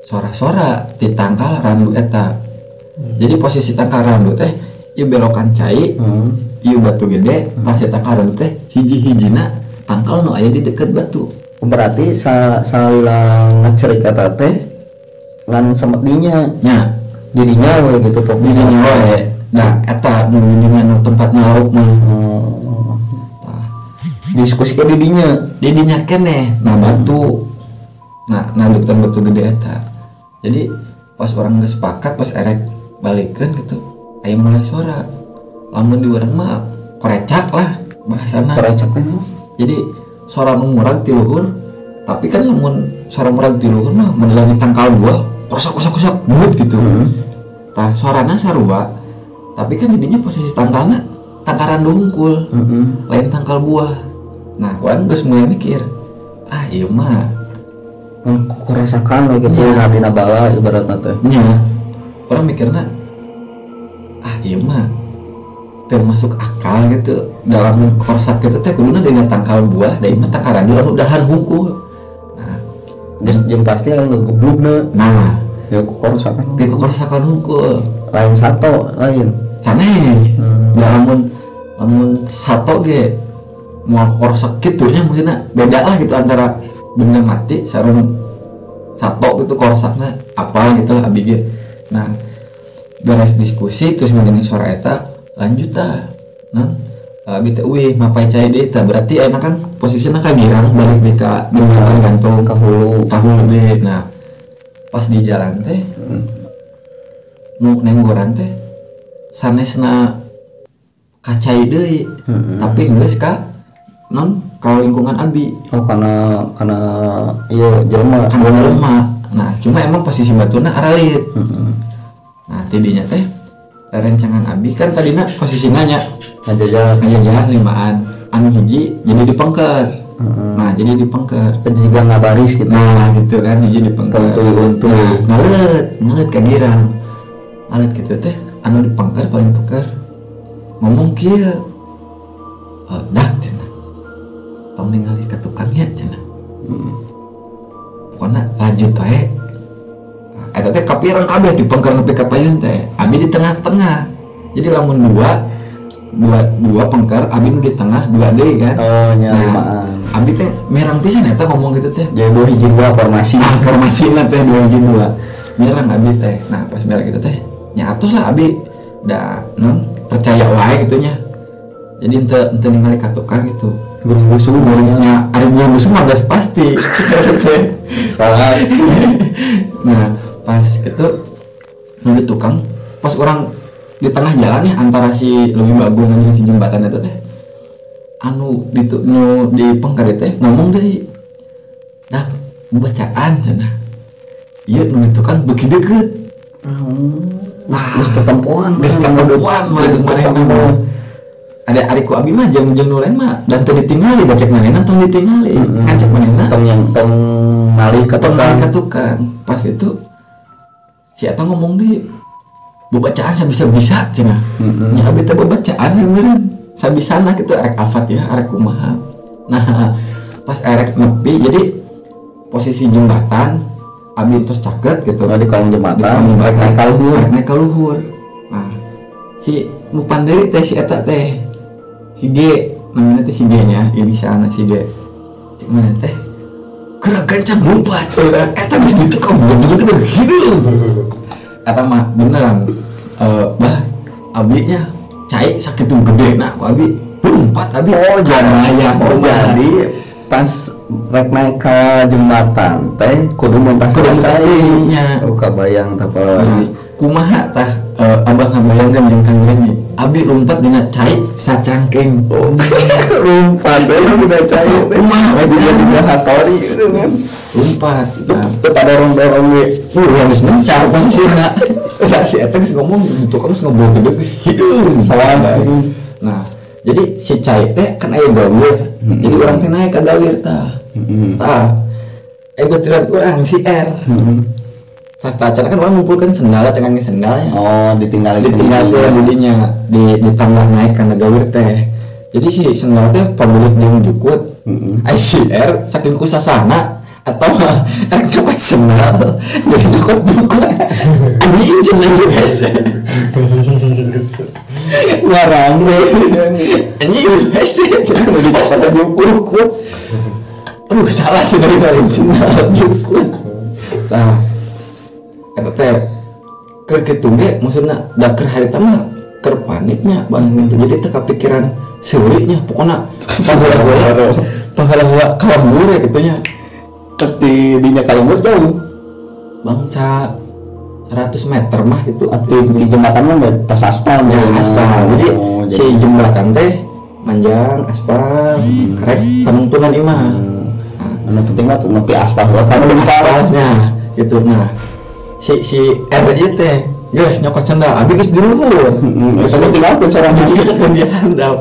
sora-sora di tangkal randu eta. Jadi posisi tangkal randu teh ieu belokan cai Hmm. ieu batu gede pas si tangkal randu teh hiji-hijina tangkal nu aya di deket batu. Berarti sa salila ngacerita teh ngan semet dinya. Nya. Jadinya we gitu fokusnya. Dirinya wae nah eta nu nu tempatnya lauk mah Hmm. Diskusi ke didinya. Didinya kene nah batu. Nah nah dokter batu gede eta. Jadi pas orang nggak sepakat pas erek balikan gitu ayo mulai suara. Lamun di orang mah korecak lah bahasana. Perecak kan? Jadi suara murag ti luhur. Tapi kan lamun suara murag ti luhur mah menilai tangkal dua kosak kosak kosak buut gitu. Nah suarana sarua tapi kan jadinya posisi tangkalna tangkaran dungkul. Heeh. lain tangkal buah nah orang geus mulai mikir ah iya mah. Kok rasakan we gitu Iya. nah dina bala ibaratna teh nya orang mikirnya ah iya mah. Termasuk akal gitu dalam korsak gitu. Teh kuduna dina tangkal buah da mah tangkaran dulu anu dahan hungkul nah jeung jeung pasti aya ngegeblugna nah. Ya kok rasakan kayak korsakan hungkul lain satu lain. Saneh Hmm. da lamun lamun sato ge mau korsak gitu nya mungkin beda lah gitu antara benda mati sarung sato gitu korsaknya apa gitu lah abi ge. nah beres diskusi terus ngedengerin suara eta lanjut ta non abi teh wih mapai cai deui tah. Berarti enak kan? Posisinya kagirang balik deui ka jembatan gantung ke hulu tahu lebih nah pas di jalan teh nu nenggoran teh sanesna kacai deui. Tapi geus ka non ka lingkungan abi. Oh karena karena iya jelema. Kan lemah nah cuma emang posisi batuna aralit Heeh. nah tidinya teh rencangan abi. Kan tadinya posisinya nya ngajajan ngajajahan limaan. Anu hiji jadi dipengker. Heeh. nah jadi dipengker. Juga ngabaris gitu. Nah gitu kan hiji dipengker. Untuy-untuy. Nah, ngalet ngalet ka girang. Ngalet gitu teh anu dipengker paling pengker ngomong kieu oh, dak tong ningali ka tukangnya cenah pokoknya lanjut wae Nah, eta teh kapirang kabeh dipengker nepi ka payun teh. Abi di tengah-tengah. Jadi lamun dua dua dua pengker abi nu di tengah dua deui kan. Oh nya Nah, abi teh merang pisan eta ngomong gitu teh. Jadi dua hiji dua formasi. Ah formasi teh dua hiji dua. Merang abi teh. Nah pas merang gitu teh nya atuh lah abi. Da non percaya wae gitu nya jadi ente ente ningali ka tukang gitu gurung busu nya ada guru musuh mah geus pasti. Salah. Nah pas itu nunggu tukang pas orang di tengah jalan ya antara si lebih bagus anjing si jembatan itu teh anu di nu di pengker teh ngomong deh nah bacaan cenah iya nu itu kan beki deket Wis wis ketempuan. geus ketempuan mana nama ada ariku abi mah jeung jeung nu lain mah dan teu ditingali bacek manehna tong ditingali ngajak manehna. Tong yang tong malih ke tukang ke tukang pas itu si eta ngomong di bacaan sabisa bisa cenah nya abi teh bacaan yang meureun sabisana gitu arek al-fatihah arek kumaha. Nah pas arek nepi jadi posisi jembatan abi terus caket gitu. Oh, di kolong Di jembatan kolong naik Arek naik ka luhur. Nah si nu pandiri teh si eta teh si G namanya teh si G nya inisialna si G cik mana teh? Gerak gancang lompat eta geus ditukang bener-bener gitu. Eta mah beneran. Eh bah abi nya cai sakit tuh gede. Nah abi lompat abi. Oh jadi Kabayang, oh kumaha. jadi pas rek naik ke jembatan teh kudu muntas Kudu muntas deui nya. oh kabayang tapi Nah, kumaha tah eh, abah ngabayangkan yang kang ini abi lompat dina cai sacangkeng Oh, lompat teh udah cair teh Kumaha, lagi Bang? jadi jahatori gitu kan lompat nah, tuh pada dorong we Uh, yang geus mencar posisi na. Sa si eta geus ngomong itu kan geus ngobrol gede geus hideung Salah. Nah, jadi si Cai teh kan aya galir. Jadi orang teh naik ka galir tah. Tah. Eh betulan orang si R. Tah cenah kan orang ngumpulkan sendal teh ngangge sendalnya. oh ditinggal Ditinggal teh didinya di di tangga naik kana galir teh. Jadi si sendal teh pabuluk jeung jukut. Ai si R saking kusasana atau R copot sendal jadi copot buku. Ini izin lagi ngarang ini wes jangan udah dicopot buku aduh salah sih dari dari sendal jukut nah kata teh keur kitu ge maksudna da keur harita mah keur paniknya bang. Gitu. Jadi teh kepikiran seuriknya pokoknya pahala-pahala pahala-pahala kalambur ya gitu nya terus di dinya kalembur jauh. Bangsa 100 meter mah gitu di, di jembatan mah nggak tas aspal ya aspal. Jadi Oh, si jembatan teh manjang aspal karek penuntunan imah Hmm. Anu penting mah nepi aspal. Kan aspalnya gitu. Nah si si R aja teh guys nyokot sendal abi geus di luhur Heeh, soalnya tinggalkeun seorang jadi kan dia handap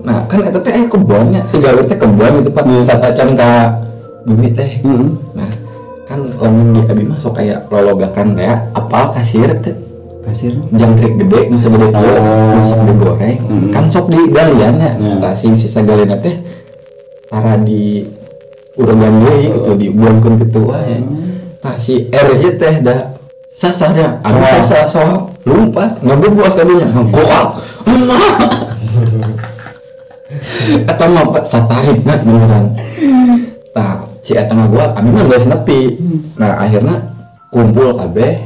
nah kan eta teh aya kebonnya. Tiga teh kebon gitu pak. Saat acan ka bumi teh. Heeh. nah kan lamun di abi mah sok kayak lologakan kayak apal kasir teh. Kasir jangkrik gede nu segede tahu Oh. sok digoreng. Mm. kan sok di galian ya Ya. tah sing sisa galian teh tara di uregan deui gitu dibuangkeun kitu wae tah si R nya teh da sasarnya abi Soal. sasa soal lompat ngagebuas kadinya goal emak mah Pak, satarik nah beneran. Tah si eta gua abi mah geus nepi. Nah akhirnya kumpul kabeh.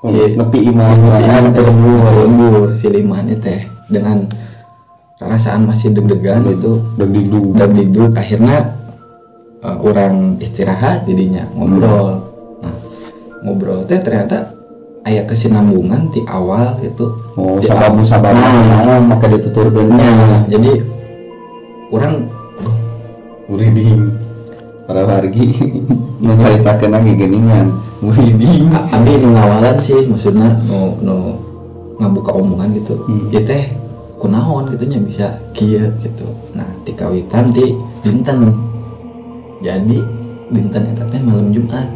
Si nepi imah serangan teh. lembur lembur. Si limannya teh dengan perasaan masih deg-degan itu. Deg digdug dan duduk akhirnya uh, orang istirahat jadinya ngobrol. nah ngobrol. Teh ternyata ayah kesinambungan di awal itu. Oh Di sababu awal. sababu nah, nah, maka dituturkeun nah, jadi orang muriding. Para wargi. Menceritakeun lagi geningan muriding. A- Abi nu ngawalan sih maksudnya nu nu ngabuka omongan gitu. Hmm. ya teh kunaon gitunya bisa kia gitu. Nah ti kawitan ti dinten. Jadi dinten eta teh malam Jumat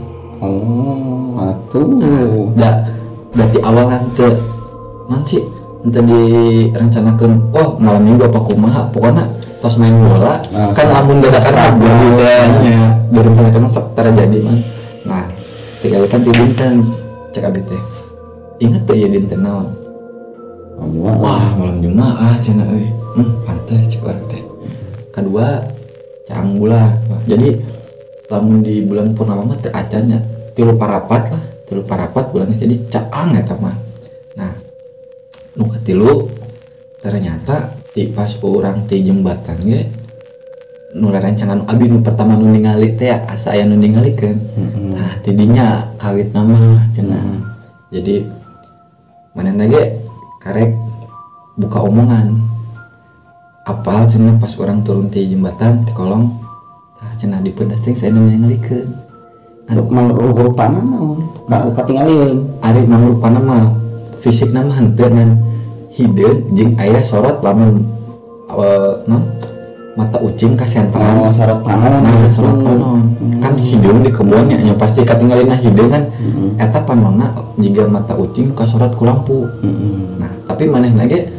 oh atuh. Da berarti awal nanti nanti nanti direncanakan oh malam minggu apa kumaha? Pokoknya tos main bola Nah, kan lamun dadakan saat rabu rabu. nya. Direncanakan mah sok tara jadi mah nah tiga kan ti dinten cek abi teh. Inget tuh ya dinten naon? Wah, wah malam jumaah cina euy. Hmm pantes cek orang teh. Kedua cang bulan Wah, jadi lamun di bulan purnama mah teu acannya tilu parapat lah. Tilu parapat bulannya jadi caang eta mah nah nu katilu ternyata di pas orang di jembatan ge nu rancangan abi nu pertama nu ningali teh asa aya nu ningalikeun. Nah tidinya kawit nama cenah. Jadi manehna ge karek buka omongan. Apa cenah pas orang turun di jembatan di kolong tah cenah di pedas ceng saya nu ningalikeun anu. Mang rupana naon ka katingalieun. Ari mangrupana mah fisik nama henteu ngan hideung jeung aya sorot lamun awal non mata ucing ka sentran oh sarot panon nah sorot panon kan hidung di kebun ya nya pasti katinggalin nah hidung kan. Eta panonna jika mata ucing kasorot ku lampu. Mm-mm. nah tapi maneh lagi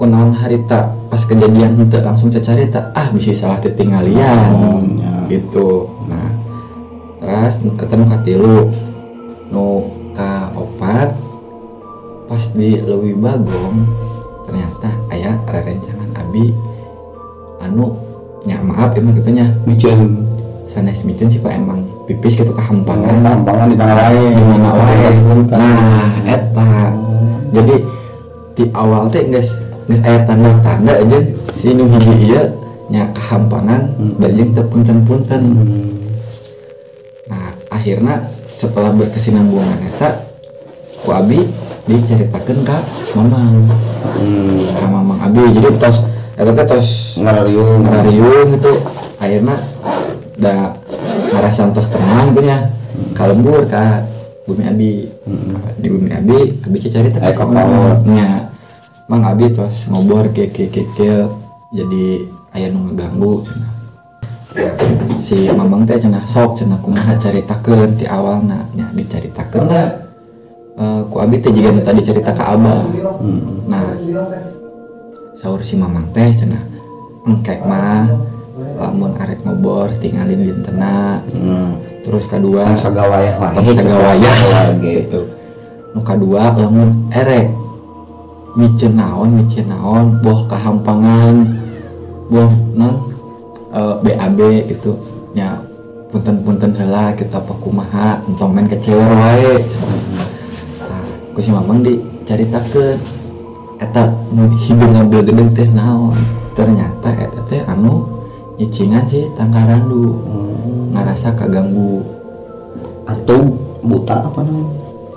kunaon harita pas kejadian henteu langsung cecarita ah bisa salah titinggalian Oh, nya. gitu terus eta nu katilu nu ka opat pas di Lewi Bagong ternyata aya rerencangan abi anu nya maaf emang gitu nya Micen sanes micen sih pak emang pipis gitu kehampangan Kampangan di mana lain. Di mana wae? Nah, eta jadi di awal teh geus geus aya tanda-tanda aja si nu hiji ieu nya kehampangan bajeng teu punten-punten. Nah akhirnya setelah berkesinambungan eta ku abi diceritakeun ka mamang. Hmm. ka mamang abi. Jadi tos eta teh tos ngarariung. ngarariung gitu. Akhirnya da ngarasan tos tenang gitu ya kalembur ka bumi abi. Di bumi abi abi cari Eh, kok nya mang abi tos ngobor ke ke ke ke. Jadi aya nu ngeganggu cenah si mamang teh cenah sok cenah kumaha caritakeun ti awalna nya dicaritakeun lah. Eh, ku abi teh jiga tadi cerita ka abah nah sahur si mamang teh cenah engkek mah lamun arek ngobor tinggalin dintena hmm. terus kedua kan sagawayah Tong sagawayah lah gitu gitu. Nu kadua lamun erek micen naon micen naon boh kahampangan boh non eh, BAB gitu. Nya punten-punten heula kita apa kumaha entong main kecewer wae. Nah, ku si mamang dicaritakeun. Eta hidung ngambil gedeng teh naon? Ternyata eta teh anu nyicingan sih tangkarandu. Ngarasa kaganggu. Atau buta apa namanya?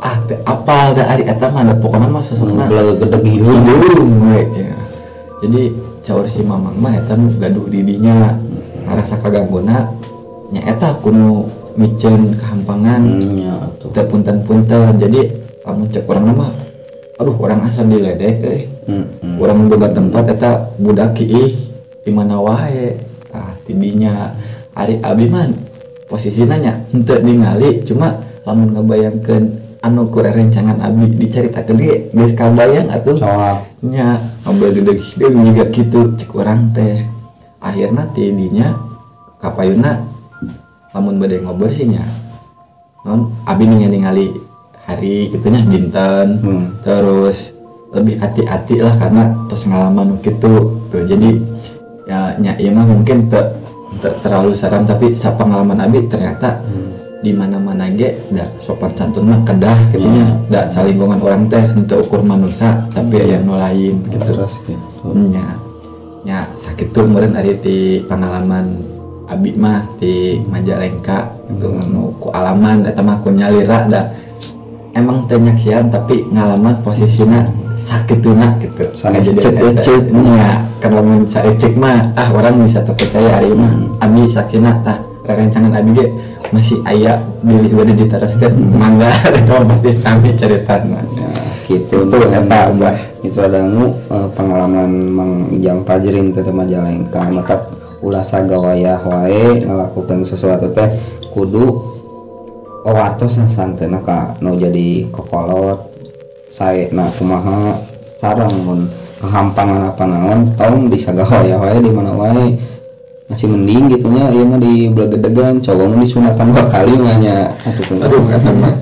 Ah teu apal da ari eta mah pokona mah Ngebel gedeg hidung. We jadi caur si mamang mah eta nu gaduh di dinya. Ngarasa kagangguna nya eta kuno micen kehampangan Hmm, ya teu punten-punten jadi lamun cek urang mah aduh orang asal diledek euy. Hmm, hmm. orang boga tempat eta budak ih di mana wae? Ah tidinya ari abi man posisinya nya henteu ningali cuma lamun ngabayangkeun anu ku rencangan abi dicaritakeun ge geus kabayang atuh. Nya ngobrol gede hidung juga gitu cek orang teh. Akhirnya tidinya kapayuna lamun bade ngobrol sih nya. Non abi nih ningali hari gitunya dinten. Hmm. terus lebih hati-hati lah karena tos ngalaman gitu tuh jadi ya nya mah mungkin te, te- terlalu seram tapi sa pengalaman abi ternyata di mana mana ge da sopan santun mah kedah gitunya da salingkungan orang teh untuk ukur manusia tapi aya nu lain gitu. Terus gitu nya. Nya sakit tuh meureun ari ti pengalaman abi mah di Majalengka itu anu ku alaman eta mah ku nyalira da emang teu nyaksian tapi ngalaman posisinya sakituna gitu. Sanes Kejadian cek, eta. cek. nya kan lamun saecek mah ah orang bisa terpercaya ari mah abi sakina tah rerencangan abi ge masih aya bilih bade diteruskeun mangga eta mah pasti sami ceritana ya gitu. Itu eta, Abah. itu ada nu eh, pengalaman mang Ijang Pajrin teh Majalengka. Maka ulah sagawayah wae ngalakukan sesuatu teh kudu owatos na santena ka nu jadi kokolot saya na kumaha sarang mun kehampangan apa naon tong disagawayah wae di mana wae masih mending gitunya ieu mah di blegedegan coba mah disunatan dua kali mah nya atuh aduh eta mah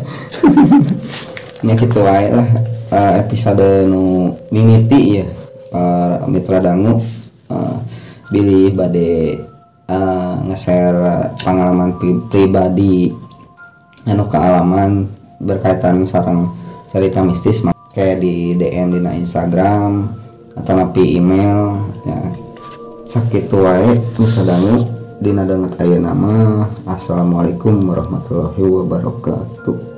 nya gitu wae lah eh, episode nu mimiti ya para mitra dangu eh, bilih bade eh, nge-share pengalaman pri- pribadi anu kealaman berkaitan sarang cerita mistis kayak di DM di Instagram atau napi email ya sakit wae nusadangu dina danget aya nama assalamualaikum warahmatullahi wabarakatuh.